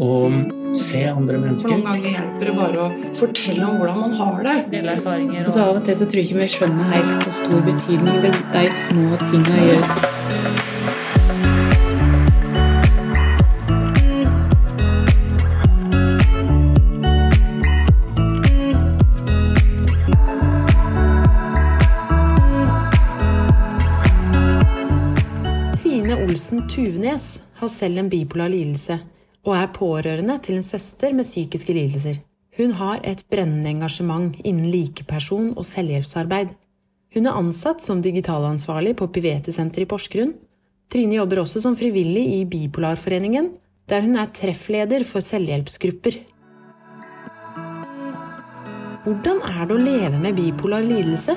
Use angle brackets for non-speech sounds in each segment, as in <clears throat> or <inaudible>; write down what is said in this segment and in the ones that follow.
og se andre For mennesker. noen ganger hjelper det bare å fortelle om hvordan man har det. Dele erfaringer Og så av og til så tror jeg ikke vi skjønner helt hvor stor betydning det, de små tinga gjør. Trine Olsen Tuvnes har selv en bipolar lidelse og er pårørende til en søster med psykiske lidelser. Hun har et brennende engasjement innen likeperson- og selvhjelpsarbeid. Hun er ansatt som digitalansvarlig på Pivete-senteret i Porsgrunn. Trine jobber også som frivillig i Bipolarforeningen, der hun er treffleder for selvhjelpsgrupper. Hvordan er det å leve med bipolar lidelse?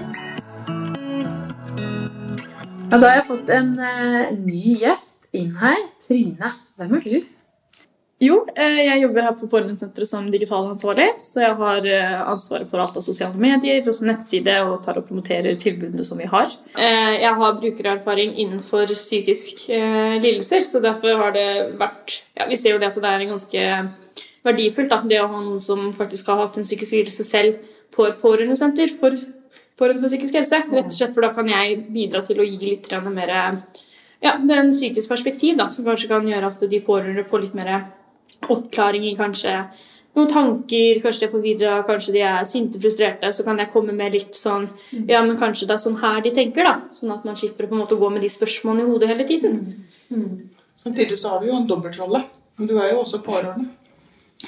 Ja, da har jeg fått en uh, ny gjest inn her. Trine, hvem er du? Jo, eh, jeg jobber her på Pårørendesenteret som digital ansvarlig. Så jeg har eh, ansvaret for alt av sosiale medier, også nettside, og tar og promoterer tilbudene som vi har. Eh, Jeg har brukererfaring innenfor psykisk lidelser, så derfor har det vært ja, Vi ser jo det at det er ganske verdifullt da, det å ha noen som faktisk har hatt en psykisk lidelse selv på et pårørendesenter for pårørende for psykisk helse. Rett og slett for da kan jeg bidra til å gi litt mer ja, det er en psykisk perspektiv da, som kanskje kan gjøre at de pårørende får litt mer oppklaring i kanskje noen tanker, kanskje de er forvirra, kanskje de er sinte, frustrerte, så kan jeg komme med litt sånn Ja, men kanskje det er sånn her de tenker, da. Sånn at man slipper å på en måte gå med de spørsmålene i hodet hele tiden. Samtidig så har du jo en dobbeltrolle. Men du er jo også pårørende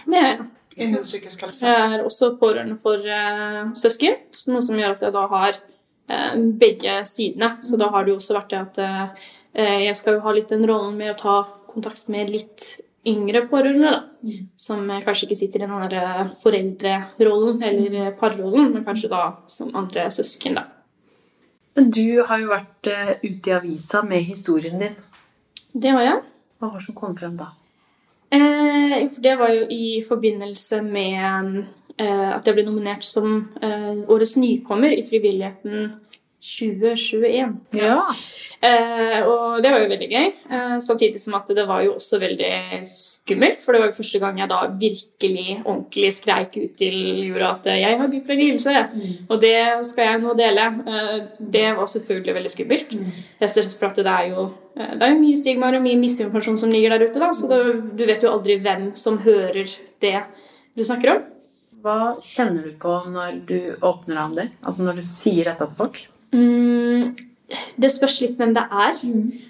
Det er jeg. innen psykisk helse. Jeg er også pårørende for uh, søsken, noe som gjør at jeg da har uh, begge sidene. Så da har det jo også vært det at uh, jeg skal jo ha litt den rollen med å ta kontakt med litt yngre pårørende, da. Som eh, kanskje ikke sitter i den der foreldrerollen eller eh, parrollen, men kanskje da som andre søsken, da. Men du har jo vært eh, ute i avisa med historien din. Det har jeg. Hva var det som kom frem da? Eh, det var jo i forbindelse med eh, at jeg ble nominert som eh, årets nykommer i Frivilligheten 2021. Ja. Eh, og det var jo veldig gøy. Eh, samtidig som at det var jo også veldig skummelt. For det var jo første gang jeg da virkelig ordentlig skreik ut til jorda at jeg har bipolar lidelse. Og det skal jeg nå dele. Eh, det var selvfølgelig veldig skummelt. Rett og slett for at det er jo eh, det er jo mye stigmaer og mye misinformasjon som ligger der ute. da, Så det, du vet jo aldri hvem som hører det du snakker om. Hva kjenner du på når du åpner deg om det? Altså når du sier dette til folk? Mm, det spørs litt hvem det er.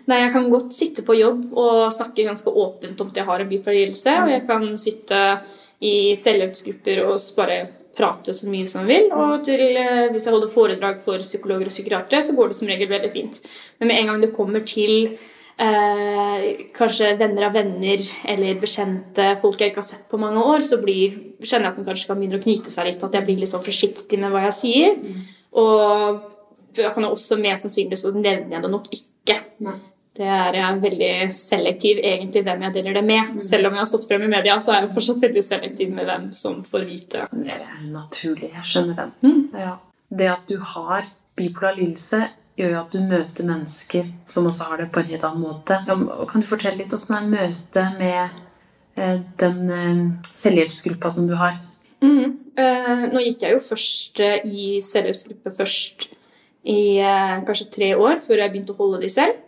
Nei, jeg kan godt sitte på jobb og snakke ganske åpent om at jeg har en bipolar lidelse. Og jeg kan sitte i selvhjelpsgrupper og bare prate så mye som jeg vil. Og til, eh, hvis jeg holder foredrag for psykologer og psykiatere, så går det som regel veldig fint. Men med en gang det kommer til eh, kanskje venner av venner eller bekjente, folk jeg ikke har sett på mange år, så blir, kjenner jeg at den kanskje kan begynne å knyte seg litt. At jeg blir litt sånn forsiktig med hva jeg sier. Og da kan jeg også mest sannsynlig så nevner jeg det nok ikke. Det er jeg veldig selektiv egentlig hvem jeg deler det med. Selv om jeg har stått frem i media, så er jeg fortsatt veldig selektiv med hvem som får vite. Det er naturlig. Jeg skjønner den. Ja. Det at du har bipolar lidelse, gjør jo at du møter mennesker som også har det på en helt annen måte. Kan du fortelle litt åssen er møtet med eh, den eh, selvhjelpsgruppa som du har? Mm. Eh, nå gikk jeg jo først i selvhjelpsgruppe først i eh, kanskje tre år før jeg begynte å holde de selv.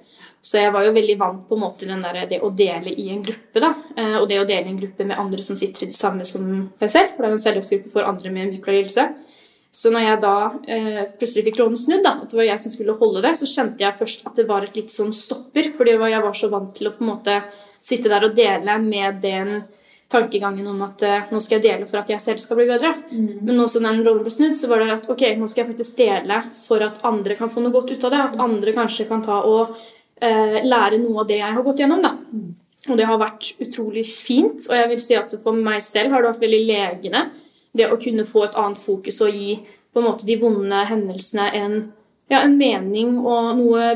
Så jeg var jo veldig vant på en måte der, det å dele i en gruppe. da, eh, Og det å dele i en gruppe med andre som sitter i det samme som meg selv. For det er jo en selvhjelpsgruppe for andre med en lidelse. Så når jeg da eh, plutselig fikk rollen snudd, da, at det var jeg som skulle holde det, så kjente jeg først at det var et litt sånn stopper. Fordi jeg var så vant til å på en måte sitte der og dele med den tankegangen om at uh, nå skal jeg dele for at jeg selv skal bli bedre. Men nå som den rollen ble snudd, så var det at ok, nå skal jeg faktisk dele for at andre kan få noe godt ut av det. At andre kanskje kan ta og uh, lære noe av det jeg har gått gjennom. da. Og det har vært utrolig fint. Og jeg vil si at for meg selv har det vært veldig legende det å kunne få et annet fokus og gi på en måte de vonde hendelsene en ja, en mening og noe,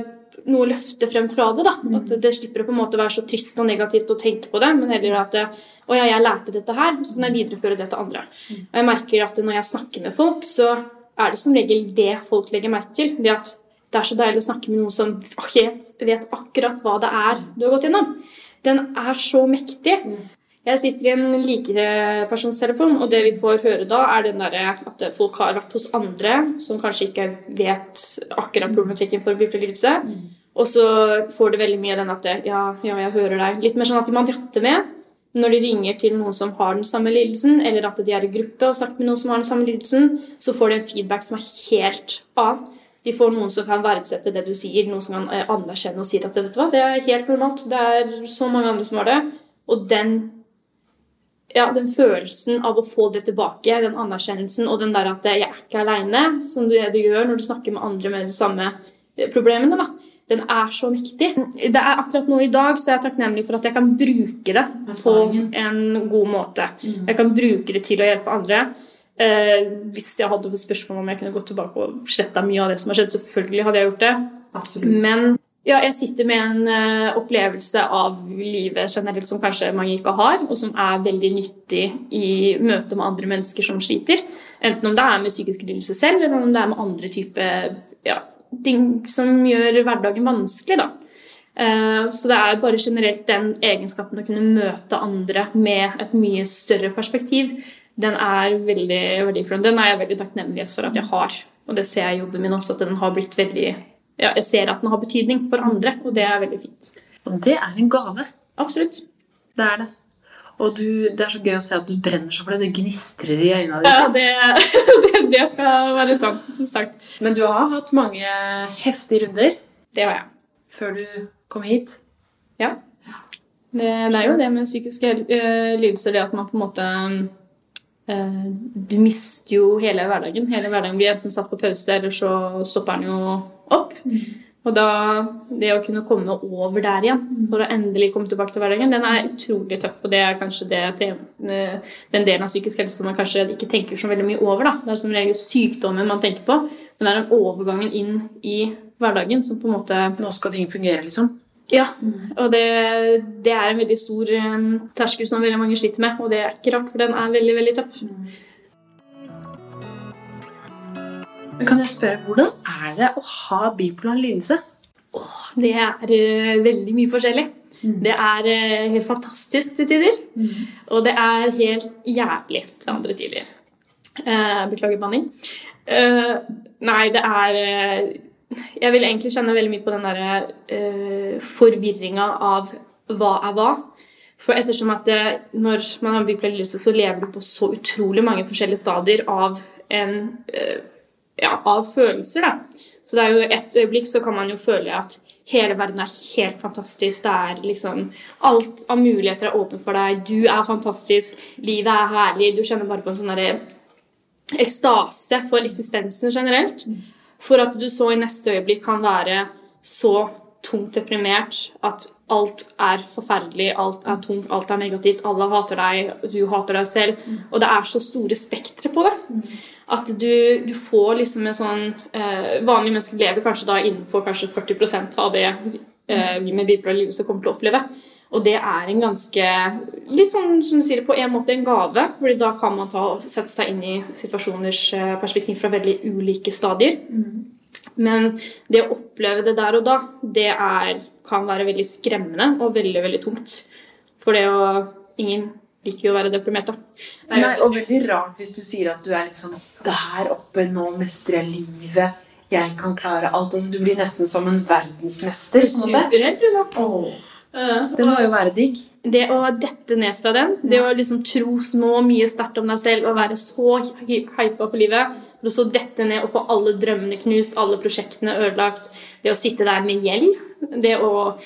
noe å løfte frem fra det. da. At det slipper å på en måte være så trist og negativt å tenke på det, men heller at det, å ja, jeg lærte dette her, så kan jeg videreføre det til andre. Og jeg merker at når jeg snakker med folk, så er det som regel det folk legger merke til. Det at det er så deilig å snakke med noen som vet, vet akkurat hva det er du har gått gjennom. Den er så mektig. Jeg sitter i en likepersonstelefon, og det vi får høre da, er den der at folk har vært hos andre som kanskje ikke vet akkurat problematikken for bipolar lidelse. Og så får det veldig mye den at ja, ja, jeg hører deg. Litt mer sånn at man jatter med når de ringer til noen som har den samme lidelsen, eller at de er i gruppe og snakker med noen som har den samme lidelsen, så får de en feedback som er helt annen. De får noen som kan verdsette det du sier, noen som kan eh, anerkjenne og si at vet du hva, det er helt normalt. Det er så mange andre som har det. Og den, ja, den følelsen av å få det tilbake, den anerkjennelsen og den der at jeg er ikke aleine, som du, du gjør når du snakker med andre med de samme eh, problemene, da. Den er så viktig. Det er akkurat nå i dag så er jeg takknemlig for at jeg kan bruke det på en god måte. Jeg kan bruke det til å hjelpe andre. Eh, hvis jeg hadde fått spørsmål om jeg kunne gått tilbake og sletta mye av det som har skjedd, selvfølgelig hadde jeg gjort det. Absolutt. Men ja, jeg sitter med en eh, opplevelse av livet generelt som kanskje mange ikke har, og som er veldig nyttig i møte med andre mennesker som sliter. Enten om det er med psykisk lidelse selv, eller om det er med andre typer ja, ting som gjør hverdagen vanskelig. da. Eh, Så det er bare generelt den egenskapen å kunne møte andre med et mye større perspektiv, den er veldig verdifull. Den er jeg veldig takknemlig for at jeg har. Og det ser jeg i jobben min også, at den har blitt veldig ja, Jeg ser at den har betydning for andre, og det er veldig fint. Og det er en gave. Absolutt. Det er det. Og du, det er så gøy å se at du brenner så for det. Det gnistrer i øynene dine. Ja, det, <laughs> det, skal være sant. sagt. Men du har hatt mange heftige runder Det har jeg. før du kom hit. Ja. Det, det er jo det med psykiske eh, lidelser, det at man på en måte eh, Du mister jo hele hverdagen. Hele hverdagen blir enten satt på pause, eller så stopper den jo opp. Og da, det å kunne komme over der igjen, for å endelig komme tilbake til hverdagen, den er utrolig tøff. Og det er kanskje det, eh, den delen av psykisk helse som man kanskje ikke tenker så veldig mye over. da. Det er som regel sykdommen man tenker på, men det er den overgangen inn i hverdagen som på en måte Nå skal ting fungere, liksom. Ja, og det, det er en veldig stor eh, terskel som veldig mange sliter med. Og det er ikke rart, for den er veldig, veldig tøff. Men kan jeg spørre, hvordan er det å ha bipolar lidelse? Det er uh, veldig mye forskjellig. Det er uh, helt fantastisk til tider. Og det er helt jævlig til andre tider. Uh, beklager banning. Nei, det er Jeg vil egentlig kjenne veldig mye på den derre uh, forvirringa av hva er hva. For ettersom at det, når man har bipolar lidelse, så lever du på så utrolig mange forskjellige stadier av en ja, av følelser. Da. Så det er jo et øyeblikk så kan man jo føle at hele verden er helt fantastisk. Det er liksom Alt av muligheter er åpent for deg. Du er fantastisk. Livet er herlig. Du kjenner bare på en sånn derre ekstase for eksistensen generelt. For at du så i neste øyeblikk kan være så tungt deprimert at alt er forferdelig, alt er tungt, alt er negativt, alle hater deg, du hater deg selv. Og det er så store spektre på det. At du, du får liksom en sånn eh, Vanlige mennesker lever kanskje da innenfor kanskje 40% av det eh, vi med bipolar lidelse kommer til å oppleve. Og det er en ganske Litt sånn som du sier, på en måte en gave. fordi da kan man ta, sette seg inn i situasjoners eh, perspektiv fra veldig ulike stadier. Men det å oppleve det der og da, det er, kan være veldig skremmende og veldig, veldig tungt. For det å Ingen liker jo å være deprimert, da. Det er Nei, og veldig rart hvis du sier at du er liksom der oppe, nå mestrer jeg livet, jeg kan klare alt. Altså, du blir nesten som en verdensmester. Superhelt, du, da. Eh, Det må jo være digg. det å dette ned fra den, det å liksom tro så mye sterkt om deg selv og være så hy- hypa på livet, for å så dette ned og få alle drømmene knust, alle prosjektene ødelagt, det å sitte der med gjeld, det å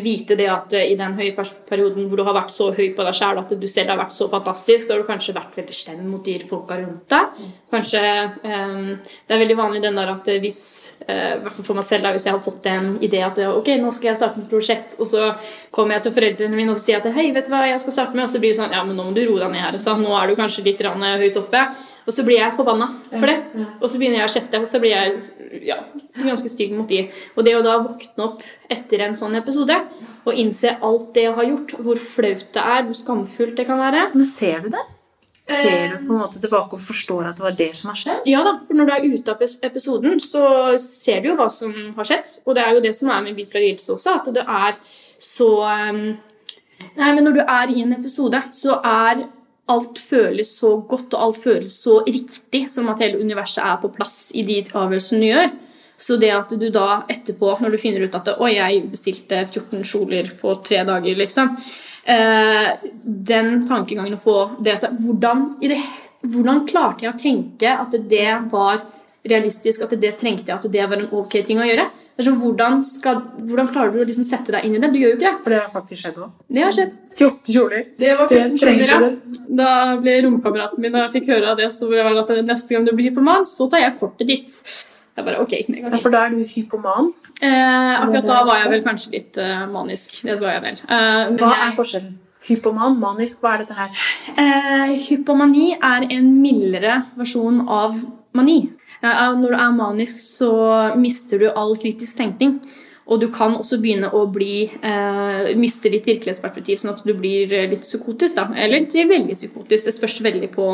vite det at eh, i den høye perioden hvor du har vært så høy på deg selv at du selv har vært så fantastisk, så har du kanskje vært veldig slem mot de folka rundt deg. Kanskje um, Det er veldig vanlig den der at eh, hvis fall for meg selv, da, hvis jeg har fått en idé at ok, nå skal jeg starte et prosjekt, og så kommer jeg til foreldrene mine og sier at hei, vet du hva jeg skal starte med, og så blir det sånn ja, men nå må du roe deg ned her. Så nå er du kanskje litt høyt oppe. Og så blir jeg forbanna for det. Og så begynner jeg å kjefte, og så blir jeg ja, ganske stygg mot de. Og det å da våkne opp etter en sånn episode og innse alt det jeg har gjort, hvor flaut det er, hvor skamfullt det kan være Men ser du det? Ser du på en måte tilbake og forstår at det var det som har skjedd? Ja da, for når du er ute av episoden, så ser du jo hva som har skjedd. Og det er jo det som er med bipolar lidelse også, at det er så um, Nei, men når du er i en episode, så er alt føles så godt, og alt føles så riktig, som at hele universet er på plass i de avgjørelsene du gjør. Så det at du da etterpå, når du finner ut at Oi, jeg bestilte 14 kjoler på tre dager, liksom. Eh, den tankegangen å få det at hvordan, det, hvordan klarte jeg å tenke at det var realistisk, at det trengte jeg, at det var en ok ting å gjøre? Sånn, hvordan, skal, hvordan klarer du å liksom sette deg inn i det? Du gjør jo ikke det. For det har faktisk skjedd òg. Det har skjedd. 14 kjoler. Det var Det 14 trengte kjoler, ja. Da ble romkameraten min, da jeg fikk høre av det, så var det at neste gang du blir hypoman, så tar jeg kortet ditt. Jeg bare, ok, det Ja, for da er du hypoman. Eh, akkurat da var jeg vel kanskje litt uh, manisk. Det var jeg vel. Uh, Hva er forskjellen? Hypoman, manisk, hva er dette her? Eh, hypomani er en mildere versjon av mani. Når du er manisk, så mister du all kritisk tenkning. Og du kan også begynne å bli, eh, miste litt virkelighetsperspektiv, sånn at du blir eh, litt psykotisk. Da. Eller veldig psykotisk. Det spørs veldig på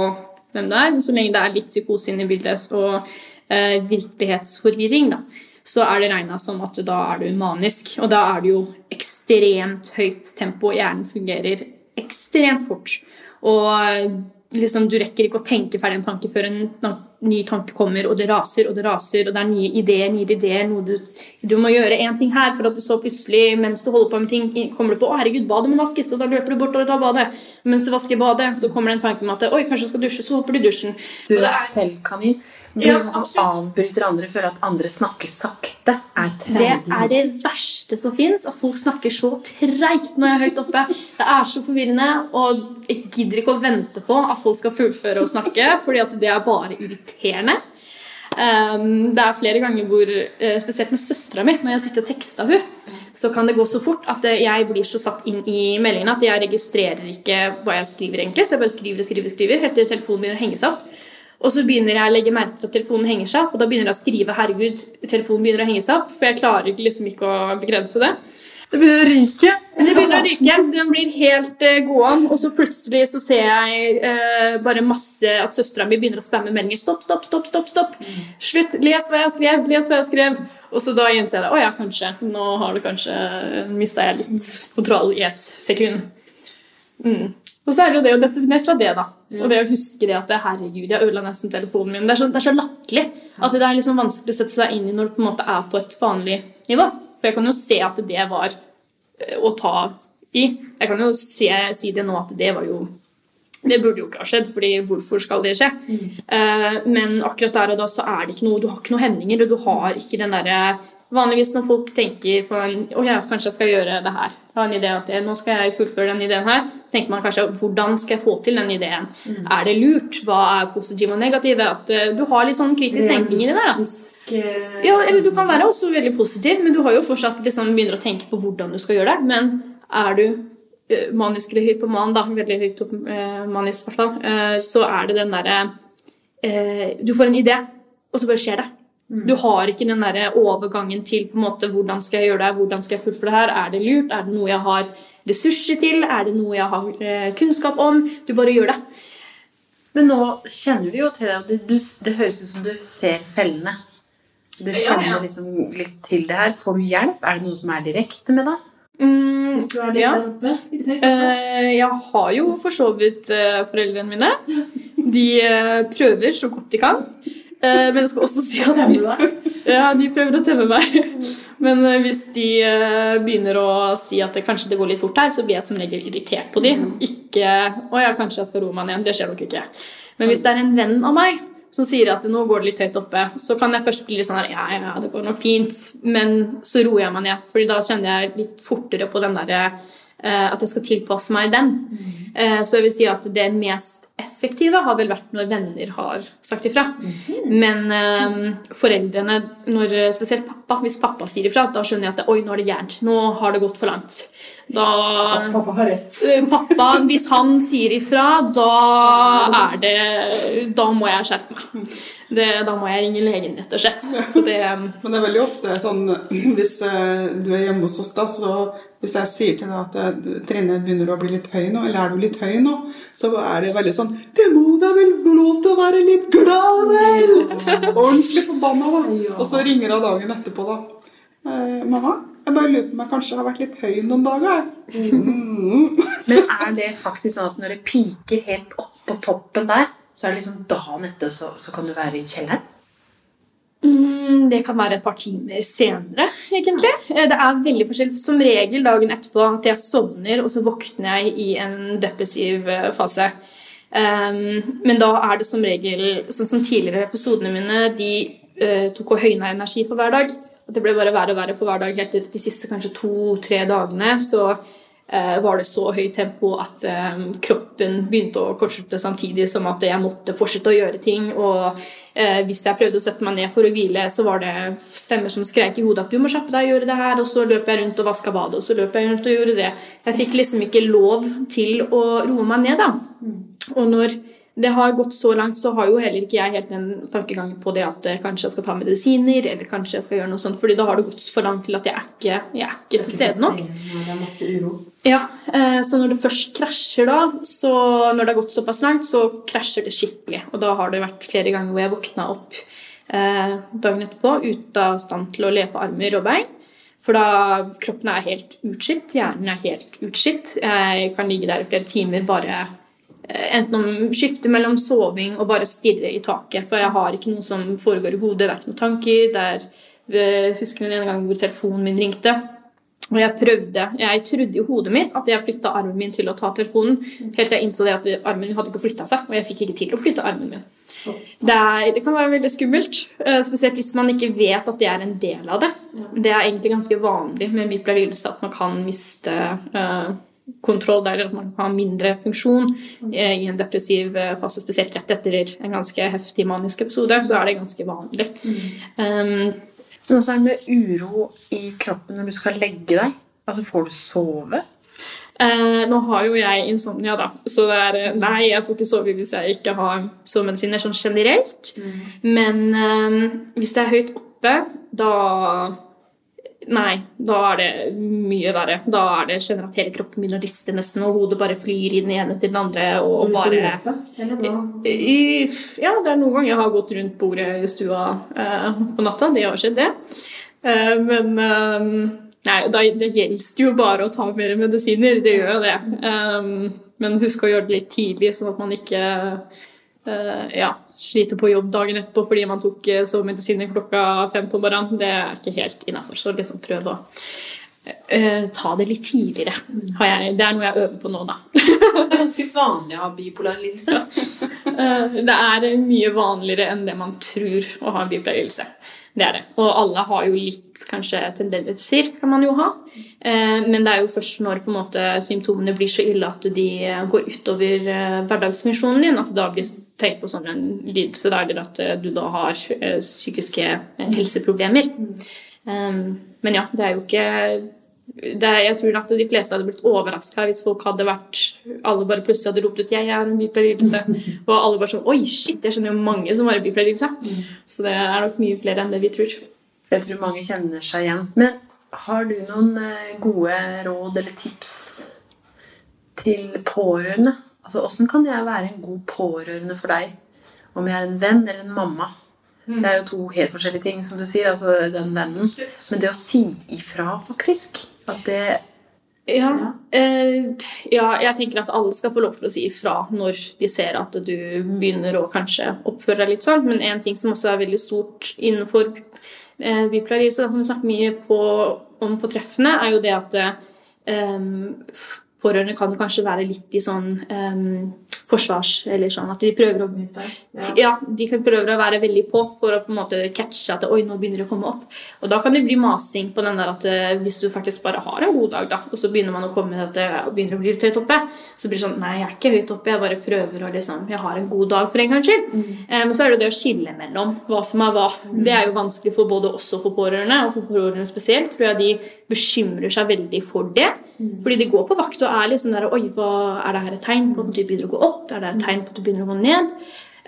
hvem du er. Men så lenge det er litt psykose inne i bildet og eh, virkelighetsforvirring, da, så er det regna som at da er du manisk. Og da er det jo ekstremt høyt tempo. Hjernen fungerer ekstremt fort. Og liksom, du rekker ikke å tenke ferdig en tanke før en ny tanke kommer, og det raser og det raser, og det er nye ideer, nye ideer, noe du, du må gjøre én ting her, for at du så plutselig, mens du holder på med ting, kommer du på 'Å, herregud, badet må vaskes', og da løper du bort og tar badet. Mens du vasker badet, så kommer det en tanke om at 'oi, kanskje jeg skal dusje', så hopper du i dusjen. Du er er- selvkanin. Du Ja, sånn som avbryter andre, føler at andre snakker sakte. Er Det er det verste som fins, at folk snakker så treigt når jeg er høyt oppe. Det er så forvirrende, og jeg gidder ikke å vente på at folk skal fullføre å snakke, fordi at det er bare irriterende. Um, det er flere ganger hvor, uh, spesielt med søstera mi, når jeg sitter og tekster hun, så kan det gå så fort at eh, jeg blir så satt inn i meldingene at jeg registrerer ikke hva jeg skriver egentlig, så jeg bare skriver og skriver, skriver, helt til telefonen begynner å henge seg opp. Og så begynner jeg å legge merke til at telefonen henger seg opp, og da begynner jeg å skrive 'herregud, telefonen begynner å henge seg opp', for jeg klarer liksom ikke å begrense det. Det begynner å ryke. Det begynner å ryke. Den blir helt uh, gåen, og så plutselig så ser jeg uh, bare masse at søstera mi begynner å spamme meldinger. Stopp, stopp, stopp, stopp, stopp. Slutt. Les hva jeg skrev. Les hva jeg skrev. Og så da innser jeg det. Å ja, kanskje. Nå har du kanskje mista jeg litt kontroll i et sekund. Mm. Og så er det jo det å dette ned fra det, da. Og det å huske det at det, herregud, jeg ødela nesten telefonen min. Det er så, det er så latterlig at det er liksom vanskelig å sette seg inn i når du på en måte er på et vanlig nivå. For jeg kan jo se at det var eh, å ta i. Jeg kan jo se, si det nå at det var jo Det burde jo ikke ha skjedd, fordi hvorfor skal det skje? Eh, men akkurat der og da så er det ikke noe Du har ikke noen hemninger, og du har ikke den derre Vanligvis når folk tenker på en, oh, ja, kanskje jeg skal gjøre det her, har en idé at jeg, nå skal jeg fullføre den ideen her, tenker man kanskje hvordan skal jeg få til den ideen? Er det lurt? Hva er positive og negative? At uh, du har litt sånn kritisk tenkning i det der. da. Ja, eller du kan være også veldig positiv, men du har jo fortsatt liksom begynner å tenke på hvordan du skal gjøre det. Men er du eh, manisk eller hypoman, da, veldig høyt opp, eh, manisk i hvert fall, eh, så er det den derre eh, Du får en idé, og så bare skjer det. Du har ikke den der overgangen til på en måte, hvordan skal jeg gjøre det, hvordan skal jeg fullføre det her, er det lurt, er det noe jeg har ressurser til, er det noe jeg har eh, kunnskap om? Du bare gjør det. Men nå kjenner vi jo til det. Det, du, det høres ut som du ser fellene. Du kjenner liksom litt til det her. Får du hjelp? Er det noe som er direkte med deg? Mm, Hvis du er litt ja. der oppe. Litt høyt oppe. Eh, jeg har jo for så vidt eh, foreldrene mine. <laughs> De prøver så godt de kan. Eh, men jeg skal også si at hvis Ja, de prøver å temme meg. Men eh, hvis de eh, begynner å si at det, kanskje det går litt fort her, så blir jeg som regel irritert på de. Ikke 'Å ja, kanskje jeg skal roe meg ned'. Det skjer nok ikke. Men hvis det er en venn av meg som sier at nå går det litt høyt oppe, så kan jeg først bli litt sånn her Ja, ja, det går nok fint. Men så roer jeg meg ned, Fordi da kjenner jeg litt fortere på den derre eh, at jeg skal tilpasse meg den. Eh, så jeg vil si at det mest effektive har vel vært når venner har sagt ifra. Men eh, foreldrene, når, spesielt pappa, hvis pappa sier ifra, da skjønner jeg at oi, nå er det gærent. Nå har det gått for langt. Da Pappa har rett. Eh, Pappa, hvis han sier ifra, da er det Da må jeg skjerpe meg. Det, da må jeg ringe legen, rett og slett. Så det Men det er veldig ofte sånn <clears throat> hvis eh, du er hjemme hos oss, da, så hvis jeg sier til deg at eh, Trine begynner å bli litt høy nå, eller er du litt høy nå, så er det veldig sånn Det må da vel få lov til å være litt glad, vel! Ordentlig forbanna, da. Og så ringer hun dagen etterpå, da. Eh, 'Mamma, jeg bare lurer på om jeg kanskje har vært litt høy noen dager.' Mm. Men er det faktisk sånn at når det piker helt opp på toppen der, så er det liksom dagen etter så, så kan du være i kjelleren? Mm, Det kan være et par timer senere, egentlig. Eh, Det er veldig forskjellig. Som regel dagen etterpå at jeg sovner, og så våkner jeg i en depressiv eh, fase. Um, men da er det som regel Sånn som tidligere episodene mine, de uh, tok og høyna energi for hver dag. At det ble bare verre og verre for hver dag. Helt til de siste kanskje to-tre dagene så uh, var det så høyt tempo at um, kroppen begynte å kortslutte samtidig som at jeg måtte fortsette å gjøre ting. Og uh, hvis jeg prøvde å sette meg ned for å hvile, så var det stemmer som skrek i hodet at du må kjappe deg og gjøre det her, og så løp jeg rundt og vaska badet, og så løp jeg rundt og gjorde det. Jeg fikk liksom ikke lov til å roe meg ned, da. Og når det har gått så langt, så har jo heller ikke jeg helt en tankegang på det at eh, kanskje jeg skal ta medisiner, eller kanskje jeg skal gjøre noe sånt, fordi da har det gått for langt til at jeg er ikke, jeg er ikke til stede nok. Det er masse uro. Ja, eh, så når det først krasjer da, så når det har gått såpass langt, så krasjer det skikkelig. Og da har det vært flere ganger hvor jeg våkna opp eh, dagen etterpå ute av stand til å le på armer og bein. For da kroppen er helt utslitt, hjernen er helt utslitt. Jeg kan ligge der i flere timer bare enten om skifte mellom soving og bare stirre i taket. For jeg har ikke noe som foregår i hodet. Det er ikke noen tanker. Det er, jeg husker den ene gangen hvor telefonen min ringte. Og jeg prøvde, jeg trodde i hodet mitt at jeg flytta armen min til å ta telefonen. Helt til jeg innså det at armen min hadde ikke flytta seg, og jeg fikk ikke til å flytte armen min. Det, er, det kan være veldig skummelt, eh, spesielt hvis man ikke vet at det er en del av det. Det er egentlig ganske vanlig med bipolar lidelse at man kan miste eh, kontroll der, at man har mindre funksjon eh, i en depressiv eh, fase, spesielt rett etter en ganske heftig manisk episode, så er det ganske vanlig. Um, Men også er det med uro i kroppen når du skal legge deg. Altså, får du sove? Eh, nå har jo jeg insomnia, da, så det er eh, Nei, jeg får ikke sove hvis jeg ikke har sovemedisiner sånn generelt. Men eh, hvis det er høyt oppe, da Nei, da er det mye verre. Da er det generelt hele kroppen begynner å riste nesten, og hodet bare flyr i den ene til den andre. og bare... I, ja, det er noen ganger jeg har gått rundt bordet i stua uh, på natta. Det har skjedd, det. Uh, men eh, nei, da, det gjelder jo bare å ta mer medisiner. Det gjør jo det. Eh, men husk å gjøre det litt tidlig, sånn at man ikke uh, ja, sliter på jobb dagen etterpå fordi man tok eh, sovemedisiner klokka fem på morgenen. Det er ikke helt innafor. Så liksom prøv å uh, ta det litt tidligere. Har jeg, det er noe jeg øver på nå, da. Det er ganske vanlig å ha bipolar lidelse. uh, Det er mye vanligere enn det man tror å ha en bipolar lidelse. Det er det. Og alle har jo litt kanskje tendenser, kan man jo ha. Eh, Men det er jo først når måte, symptomene blir så ille at de går utover hverdagsfunksjonen din, at da blir tenkt på som en lidelse, da, eller at eh, du da har eh, psykiske eh, helseproblemer. Um, Men ja, det er jo ikke det er, jeg tror at de fleste hadde blitt overraska hvis folk hadde vært alle bare plutselig hadde ropt ut 'jeg er en bipolarlidelse', <laughs> Og alle bare sånn 'oi, shit, jeg kjenner jo mange som har en bipolar lidelse'. Så det er nok mye flere enn det vi tror. Jeg tror mange kjenner seg igjen. Men har du noen gode råd eller tips til pårørende? Altså, Åssen kan jeg være en god pårørende for deg? Om jeg er en venn eller en mamma? Det er jo to helt forskjellige ting, som du sier. altså den vennen. Men det å si ifra, faktisk At det Ja, eh, ja, jeg tenker at alle skal få lov til å si ifra når de ser at du begynner å kanskje oppføre deg litt sånn. Men en ting som også er veldig stort innenfor eh, bipolar som vi snakker mye på, om på treffene, er jo det at eh, pårørende kan kanskje være litt i sånn um, forsvars... Eller sånn at de prøver å ja, de kan prøve å være veldig på for å på en måte catche at oi, nå begynner det å komme opp. Og da kan det bli masing på den der at eh, hvis du faktisk bare har en god dag, da, og så begynner man å komme at det begynner å bli litt høyt oppe, så blir det sånn Nei, jeg er ikke høyt oppe, jeg bare prøver å liksom Jeg har en god dag for en gangs skyld. Mm. Men så er det det å skille mellom hva som er hva. Det er jo vanskelig for både oss og for pårørende, og for pårørende spesielt. tror jeg de bekymrer seg veldig for det. Fordi de går på vakt og er sånn der Oi, hva, er det her et tegn på at du begynner å gå opp? Er det et tegn på at du begynner å gå ned?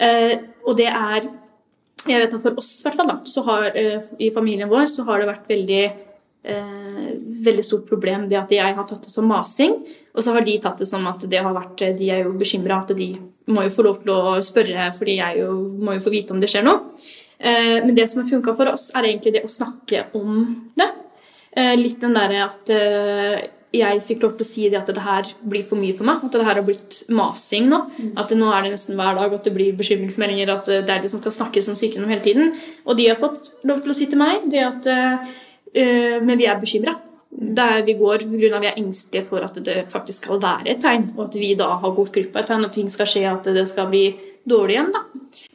Eh, og det er Jeg vet at for oss, i hvert fall, da, så har eh, i familien vår så har det vært veldig eh, veldig stort problem det at jeg har tatt det som masing. Og så har de tatt det som at det har vært, de er jo bekymra at de må jo få lov til å spørre, fordi jeg jo, må jo få vite om det skjer noe. Eh, men det som har funka for oss, er egentlig det å snakke om det. Eh, litt den derre at eh, jeg fikk lov til å si det at det her blir for mye for meg. At det her har blitt masing nå. At nå er det nesten hver dag at det blir bekymringsmeldinger. At det er de som skal snakkes om sykdom hele tiden. Og de har fått lov til å si til meg det at øh, Men vi er bekymra. Der vi går pga. vi er engstelige for at det faktisk skal være et tegn. Og at vi da har gått glipp av et tegn, og ting skal skje, at det skal bli dårlig igjen. da.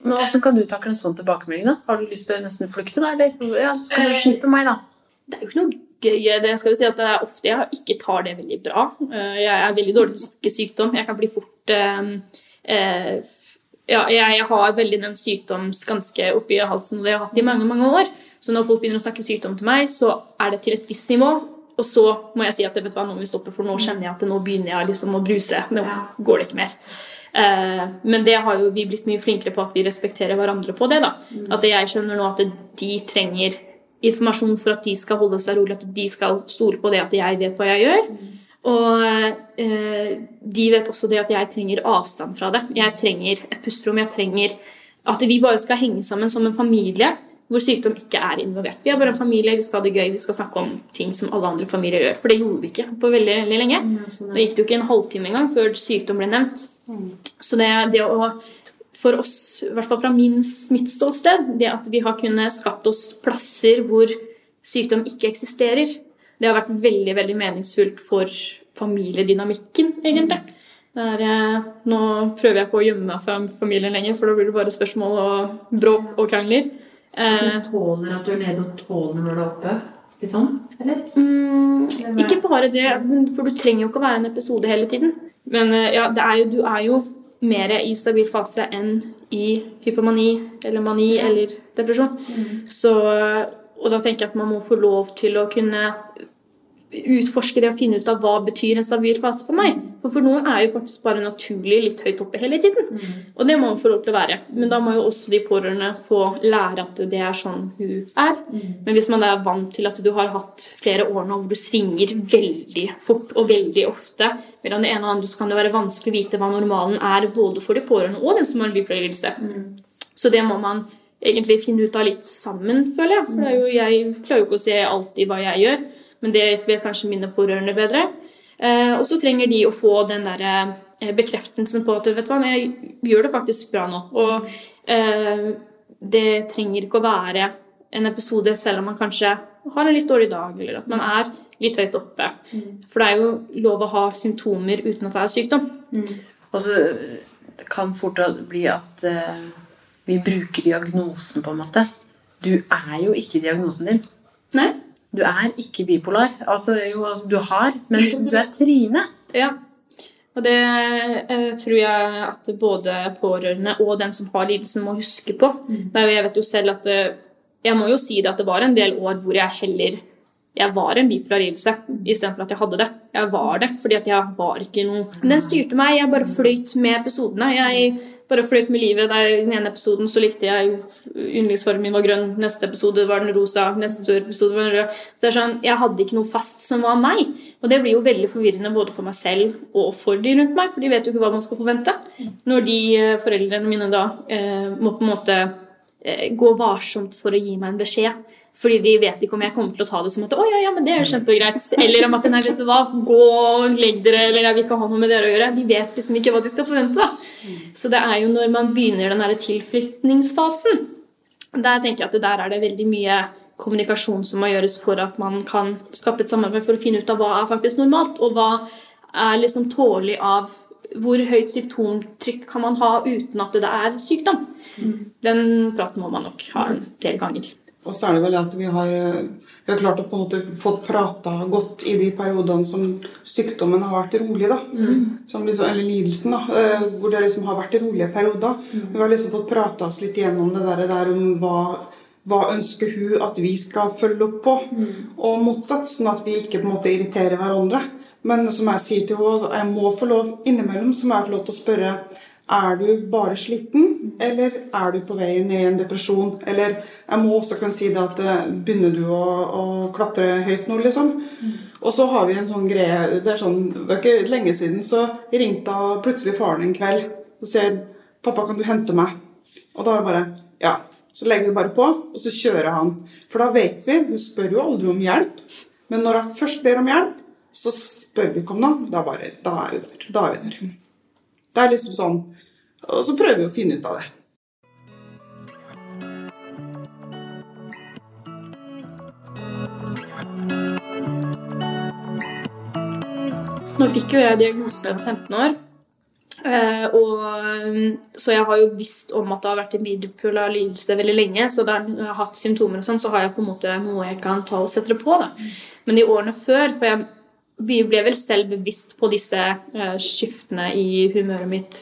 Men Hvordan kan du takle en sånn tilbakemelding? da? Har du lyst til å nesten flykte, da? Eller ja, skal du slippe meg, da? Det er jo ikke noe. Det skal vi si at det er ofte jeg ikke tar det veldig bra. Eh, Jeg er veldig dårlig til å snakke sykdom. Jeg kan bli fort eh, eh, ja, jeg har veldig den sykdomsganske oppi halsen, og det har jeg hatt i mange mange år. Så når folk begynner å snakke sykdom til meg, så er det til et visst nivå. Og så må jeg si at vet du hva, nå må vi stoppe, for nå kjenner jeg at nå begynner jeg liksom å bruse. Nå går det ikke mer. Eh, men det har jo vi blitt mye flinkere på at vi respekterer hverandre på det. da. At jeg skjønner nå at de trenger informasjon for at de skal holde seg rolig, at de skal stole på det at jeg vet hva jeg gjør. Og eh, de vet også det at jeg trenger avstand fra det. Jeg trenger et pusterom. Jeg trenger at vi bare skal henge sammen som en familie hvor sykdom ikke er involvert. Vi er bare en familie, vi skal ha det gøy, vi skal snakke om ting som alle andre familier gjør. For det gjorde vi ikke på veldig, veldig lenge. Da gikk det jo ikke en halvtime engang før sykdom ble nevnt. Så det, det å for oss, i hvert fall fra min, mitt ståsted, det at vi har kunnet skapt oss plasser hvor sykdom ikke eksisterer, det har vært veldig veldig meningsfullt for familiedynamikken, egentlig. Det er, eh, nå prøver jeg ikke å gjemme meg fra familien lenger, for da blir det bare spørsmål og bråk og krangler. At Du tåler at du er nede og tåler når du er oppe? Liksom? Eller? Mm, ikke bare det, for du trenger jo ikke å være en episode hele tiden. Men eh, ja, det er jo, du er jo mer i stabil fase enn i hypomani eller mani eller depresjon. Så, og da tenker jeg at man må få lov til å kunne utforske det og finne ut av hva betyr en stabil fase for meg. For for noen er jo faktisk bare naturlig litt høyt oppe hele tiden. Og det må man få lov til å være. Men da må jo også de pårørende få lære at det er sånn hun er. Men hvis man er vant til at du har hatt flere år nå hvor du svinger veldig fort og veldig ofte mellom det ene og andre, så kan det være vanskelig å vite hva normalen er både for de pårørende og den som har en bipolar lidelse. Så det må man egentlig finne ut av litt sammen, føler jeg. For det jo, jeg klarer jo ikke å se alltid hva jeg gjør, men det vet kanskje mine pårørende bedre. Eh, og så trenger de å få den der eh, bekreftelsen på at vet du hva, jeg gjør det faktisk bra nå. Og eh, det trenger ikke å være en episode selv om man kanskje har en litt dårlig dag, eller at man er litt høyt oppe. For det er jo lov å ha symptomer uten at det er sykdom. Og så kan fort bli at uh, vi bruker diagnosen, på en måte. Du er jo ikke diagnosen din. Nei? Du er ikke bipolar. Altså, jo, altså, du har, men liksom, du er <laughs> Trine. Ja. Og det eh, tror jeg at både pårørende og den som har lidelsen, må huske på. Det er jo- Jeg vet jo selv at det, Jeg må jo si det at det var en del år hvor jeg heller jeg var en bipolar lidelse istedenfor at jeg hadde det. Jeg var det fordi at jeg var ikke noe Den styrte meg. Jeg bare fløyt med episodene. Jeg bare fløyt med livet. Der I den ene episoden så likte jeg yndlingsfargen min var grønn, neste episode var den rosa, neste episode var den rød. Så det er sånn, Jeg hadde ikke noe fast som var meg. Og det blir jo veldig forvirrende både for meg selv og for de rundt meg, for de vet jo ikke hva man skal forvente. Når de eh, foreldrene mine da eh, må på en måte eh, gå varsomt for å gi meg en beskjed. Fordi de vet ikke om jeg kommer til å ta det som at å, ja, ja, men det er jo kjempegreit. Eller om at nei, vet du hva, gå og legg dere, eller jeg vil ikke ha noe med dere å gjøre. De vet liksom ikke hva de skal forvente. da. Så det er jo når man begynner den derre tilflytningsfasen, der tenker jeg at der er det veldig mye kommunikasjon som må gjøres for at man kan skape et samarbeid for å finne ut av hva er faktisk normalt, og hva er liksom tålig av hvor høyt symptomtrykk kan man ha uten at det er sykdom? Den praten må man nok ha en del ganger. Og så er det vel at vi har, vi har klart å på en måte fått prata godt i de periodene som sykdommen har vært rolig. da. Som liksom, eller lidelsen, da. eh, Hvor det liksom har vært rolige perioder. Vi har liksom fått prata oss litt gjennom det der, der om hva, hva ønsker hun at vi skal følge opp på, og motsatt. Sånn at vi ikke på en måte irriterer hverandre. Men som jeg sier til henne, jeg må få lov innimellom så må jeg få lov til å spørre er du bare sliten, eller er du på vei ned i en depresjon? Eller jeg må også kunne si det at eh, begynner du å, å klatre høyt nå, liksom? Og så har vi en sånn greie Det er sånn, det er ikke lenge siden så ringte plutselig faren en kveld og sier 'Pappa, kan du hente meg?' Og da er det bare Ja. Så legger vi bare på, og så kjører han. For da vet vi Hun spør jo aldri om hjelp. Men når hun først ber om hjelp, så spør vi ikke om noe. Da, bare, da er vi der. Da er vi der. Det er liksom sånn Og så prøver vi å finne ut av det. Nå fikk jo jeg diagnosen da jeg var 15 år. Eh, og, um, så jeg har jo visst om at det har vært en bipolar lidelse veldig lenge. Så da jeg har hatt symptomer og sånn, så har jeg på en måte noe jeg kan ta og sette det på. Da. Men i årene før For jeg vi ble vel selv bevisst på disse eh, skiftene i humøret mitt,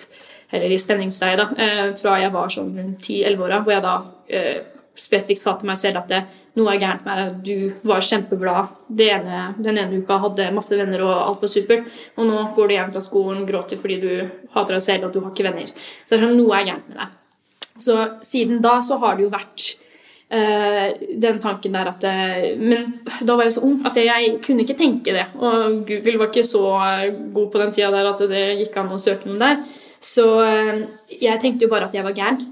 eller i stemningsleiet, da, eh, fra jeg var sånn rundt 10-11 år, hvor jeg da eh, spesifikt sa til meg selv at det, noe er gærent med deg. Du var kjempeglad ene, den ene uka, hadde masse venner og alt var supert. Og nå går du hjem fra skolen, gråter fordi du hater deg selv og du har ikke venner. Så det er sånn, noe er gærent med deg. Så siden da så har det jo vært den tanken der at eh, Men da var jeg så ung at jeg kunne ikke tenke det. Og Google var ikke så god på den tida der at det gikk an å søke noen der. Så eh, jeg tenkte jo bare at jeg var gæren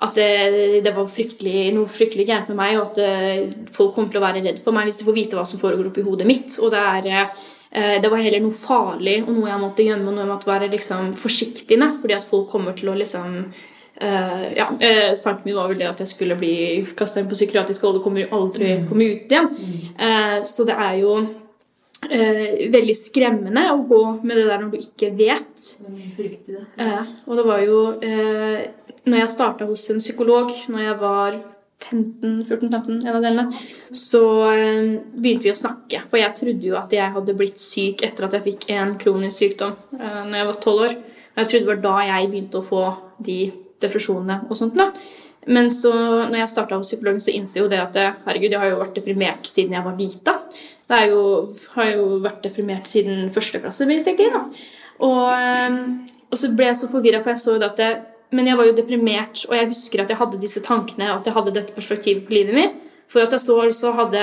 at det, det var fryktelig, noe fryktelig gærent med meg, og at eh, folk kommer til å være redd for meg hvis de får vite hva som foregår oppi hodet mitt. Og det, er, eh, det var heller noe farlig og noe jeg måtte gjemme og noe jeg måtte være liksom, forsiktig med, fordi at folk kommer til å liksom eh, ja, eh, Tanken min var vel det at jeg skulle bli kasta inn på psykiatrisk og kommer aldri komme ut igjen. Uh, så det er jo uh, veldig skremmende å gå med det der når du ikke vet. Eh, og det var jo når jeg starta hos en psykolog når jeg var 15-14-15, en av delene, så begynte vi å snakke. For jeg trodde jo at jeg hadde blitt syk etter at jeg fikk en kronisk sykdom uh, når jeg var 12 år. Og jeg trodde det var da jeg begynte å få de depresjonene og sånt. da. Men så når jeg starta hos psykologen, så innser jeg jo det at herregud, jeg har jo vært deprimert siden jeg var lita. Jo, har jo vært deprimert siden første klasse, basically. da. Og, eh, og så ble jeg så forvirra, for jeg så jo det at det, Men jeg var jo deprimert, og jeg husker at jeg hadde disse tankene, og at jeg hadde dette perspektivet på livet mitt. For at jeg så altså hadde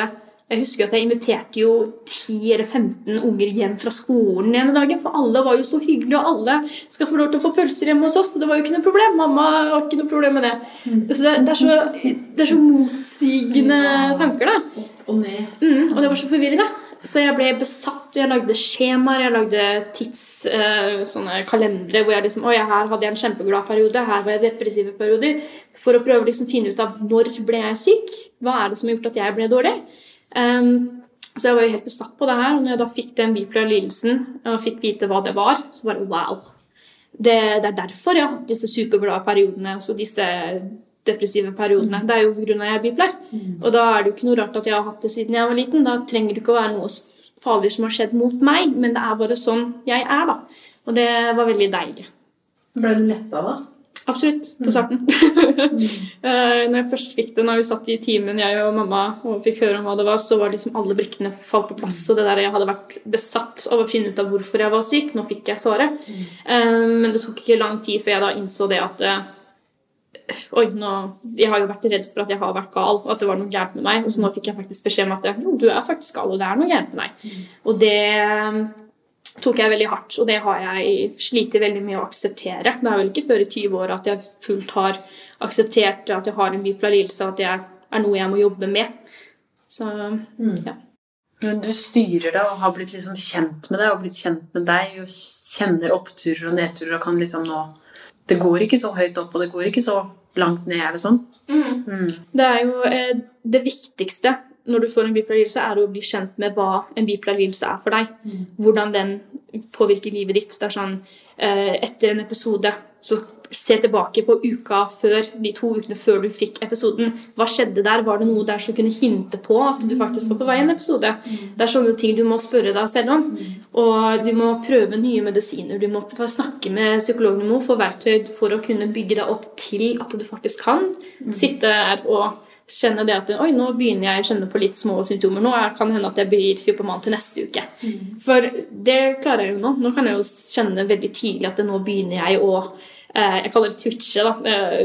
jeg husker at jeg inviterte jo 10 eller 15 unger hjem fra skolen en ene dagen. For alle var jo så hyggelige, og alle skal få lov til å få pølser hjemme hos oss. Og det var jo ikke noe problem. Mamma har ikke noe problem med det. Så det, det, er, så, det er så motsigende tanker, da. Og. Mm, og det var så forvirrende. Så jeg ble besatt. Jeg lagde skjemaer, jeg lagde tids, uh, sånne kalendere hvor jeg liksom Oi, her hadde jeg en kjempeglad periode, her var jeg depressive perioder. For å prøve å liksom finne ut av når ble jeg syk? Hva er det som har gjort at jeg ble dårlig? Um, så jeg var jo helt besatt på det her. Og når jeg da fikk den bipolare lidelsen og fikk vite hva det var, så bare wow. Det, det er derfor jeg har hatt disse superglade periodene. Også disse depressive periodene. Det er jo pga. jeg er bipolar. Og da er det jo ikke noe rart at jeg har hatt det siden jeg var liten. Da trenger det ikke å være noe farlig som har skjedd mot meg, men det er bare sånn jeg er, da. Og det var veldig deilig. Ble du letta da? Absolutt. På starten. <laughs> Eh, når jeg først fikk det, når vi satt i timen, jeg og mamma, og fikk høre om hva det var, så var liksom alle brikkene falt på plass. Og det der jeg hadde vært besatt av å finne ut av hvorfor jeg var syk, nå fikk jeg svaret. Eh, Men det tok ikke lang tid før jeg da innså det at eh, Oi, nå, jeg har jo vært redd for at jeg har vært gal, og at det var noe gærent med meg. Og så nå fikk jeg faktisk beskjed om at du er faktisk gal, og det er noe gærent med deg. Og det tok jeg veldig hardt, og det har jeg slitt veldig med å akseptere. Det er vel ikke før i 20 år at jeg fullt har akseptert at jeg har en bipolar lidelse, at det er noe jeg må jobbe med. Så ja. Men du styrer det og har blitt liksom kjent med det og blitt kjent med deg og kjenner oppturer og nedturer og kan liksom nå Det går ikke så høyt opp, og det går ikke så langt ned, eller sånn. Mm. Det er jo eh, det viktigste når du får en bipolar lidelse, er å bli kjent med hva en bipolar lidelse er for deg. Hvordan den påvirker livet ditt. Det er sånn, eh, etter en episode, så se tilbake på uka før, de to ukene før du fikk episoden. Hva skjedde der? Var det noe der som kunne hinte på at du faktisk var på vei i en episode? Det er sånne ting du må spørre deg selv om. Og du må prøve nye medisiner. Du må snakke med psykologen må få verktøy for å kunne bygge deg opp til at du faktisk kan sitte her og kjenne det at Oi, nå begynner jeg å kjenne på litt små symptomer. Nå kan det hende at jeg blir hypoman til neste uke. For det klarer jeg jo nå. Nå kan jeg jo kjenne veldig tidlig at nå begynner jeg å eh, Jeg kaller det twitche, da,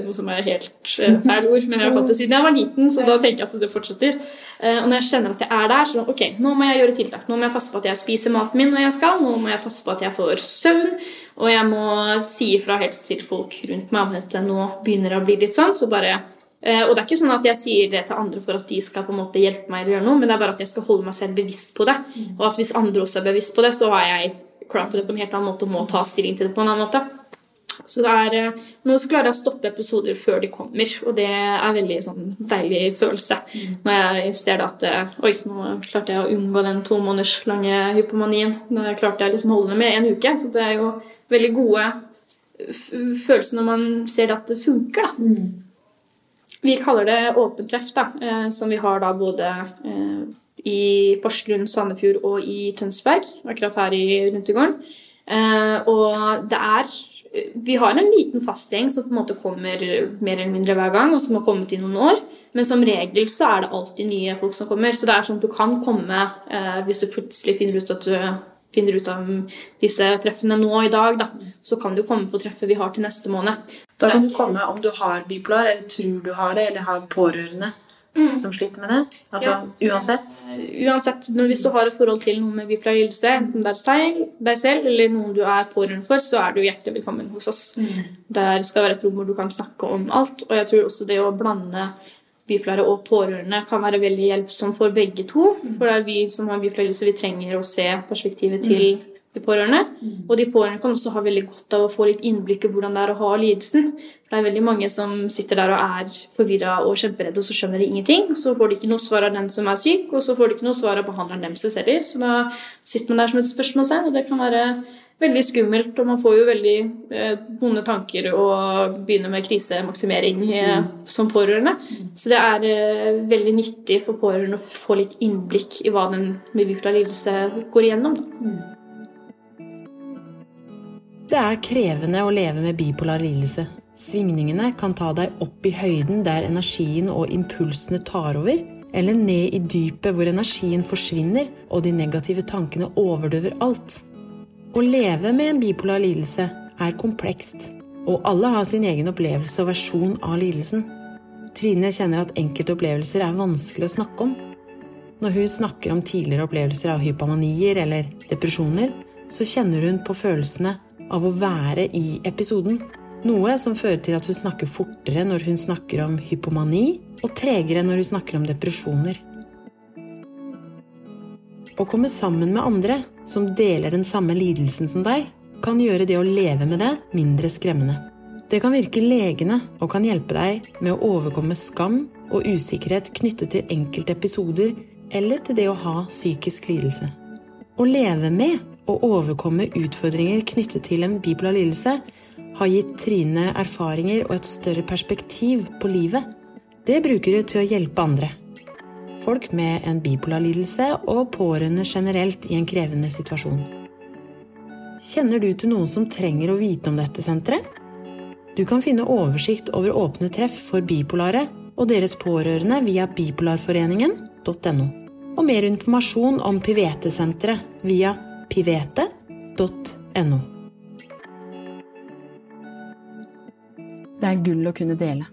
noe som er helt eh, feil ord, men jeg har kalt det siden jeg var liten, så da tenker jeg at det fortsetter. Eh, Og når jeg kjenner at jeg er der, så ok, nå må jeg gjøre tiltak. Nå må jeg passe på at jeg spiser maten min når jeg skal. Nå må jeg passe på at jeg får søvn. Og jeg må si ifra helst til folk rundt meg om at nå begynner det å bli litt sånn. Så bare og det er ikke sånn at jeg sier det til andre for at de skal på en måte hjelpe meg, eller gjøre noe, men det er bare at jeg skal holde meg selv bevisst på det. Og at hvis andre også er bevisst på det, så er jeg klar på det på en helt annen måte og må ta stilling til det på en annen måte. Så det er, eh, Nå så klarer jeg å stoppe episoder før de kommer, og det er veldig sånn deilig følelse. Når jeg ser det at eh, Oi, nå klarte jeg å unngå den to måneders lange hypomanien. Nå klarte jeg liksom å holde det med en uke, så det er jo veldig gode følelser når man ser at det funker. da. Vi kaller det åpent treff, da, eh, som vi har da både eh, i Porsgrunn, Sandefjord og i Tønsberg, akkurat her i Runtegården. Eh, og det er Vi har en liten fastgjeng som på en måte kommer mer eller mindre hver gang, og som har kommet i noen år. Men som regel så er det alltid nye folk som kommer. Så det er sånn at du kan komme hvis du plutselig finner ut at du finner ut av disse treffene nå i dag, da, så kan du komme på treffet vi har til neste måned. Da kan du komme om du har bipolar, eller tror du har det, eller har pårørende som sliter med det. Altså uansett. Uansett, hvis du har et forhold til noen med bipolar lidelse, enten det er deg, selv eller noen du er pårørende for, så er du hjertelig velkommen hos oss. Der skal være et rom hvor du kan snakke om alt. Og jeg tror også det å blande bipolare og pårørende kan være veldig hjelpsomt for begge to. For det er vi som har bipolar lidelse, vi trenger å se perspektivet til de pårørende. Og de pårørende kan også ha veldig godt av å få litt innblikk i hvordan det er å ha lidelsen. Det er veldig mange som sitter der og er forvirra og kjemperedde, og så skjønner de ingenting. Så får de ikke noe svar av den som er syk, og så får de ikke noe svar av behandleren deres heller. Så da sitter man der som et spørsmålstegn, og det kan være veldig skummelt, og man får jo veldig eh, vonde tanker og begynner med krisemaksimering eh, som pårørende. Så det er eh, veldig nyttig for pårørende å få litt innblikk i hva den med bipolar lidelse går igjennom. Da. Det er krevende å leve med bipolar lidelse. Svingningene kan ta deg opp i høyden der energien og impulsene tar over, eller ned i dypet hvor energien forsvinner og de negative tankene overdøver alt. Å leve med en bipolar lidelse er komplekst, og alle har sin egen opplevelse og versjon av lidelsen. Trine kjenner at enkelte opplevelser er vanskelig å snakke om. Når hun snakker om tidligere opplevelser av hypomanier eller depresjoner, så kjenner hun på følelsene av å være i episoden. Noe som fører til at hun snakker fortere når hun snakker om hypomani, og tregere når hun snakker om depresjoner. Å komme sammen med andre som deler den samme lidelsen som deg, kan gjøre det å leve med det mindre skremmende. Det kan virke legende og kan hjelpe deg med å overkomme skam og usikkerhet knyttet til enkelte episoder eller til det å ha psykisk lidelse. Å leve med og overkomme utfordringer knyttet til en bipolar lidelse har gitt Trine erfaringer og et større perspektiv på livet. Det bruker hun til å hjelpe andre. Folk med en bipolar lidelse og pårørende generelt i en krevende situasjon. Kjenner du til noen som trenger å vite om dette senteret? Du kan finne oversikt over åpne treff for bipolare og deres pårørende via bipolarforeningen.no. Og mer informasjon om Pivete-senteret via pivete.no. Det er gull å kunne dele.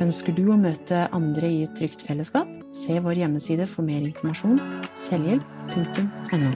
Ønsker du å møte andre i et trygt fellesskap? Se vår hjemmeside for mer informasjon selvhjelp.no.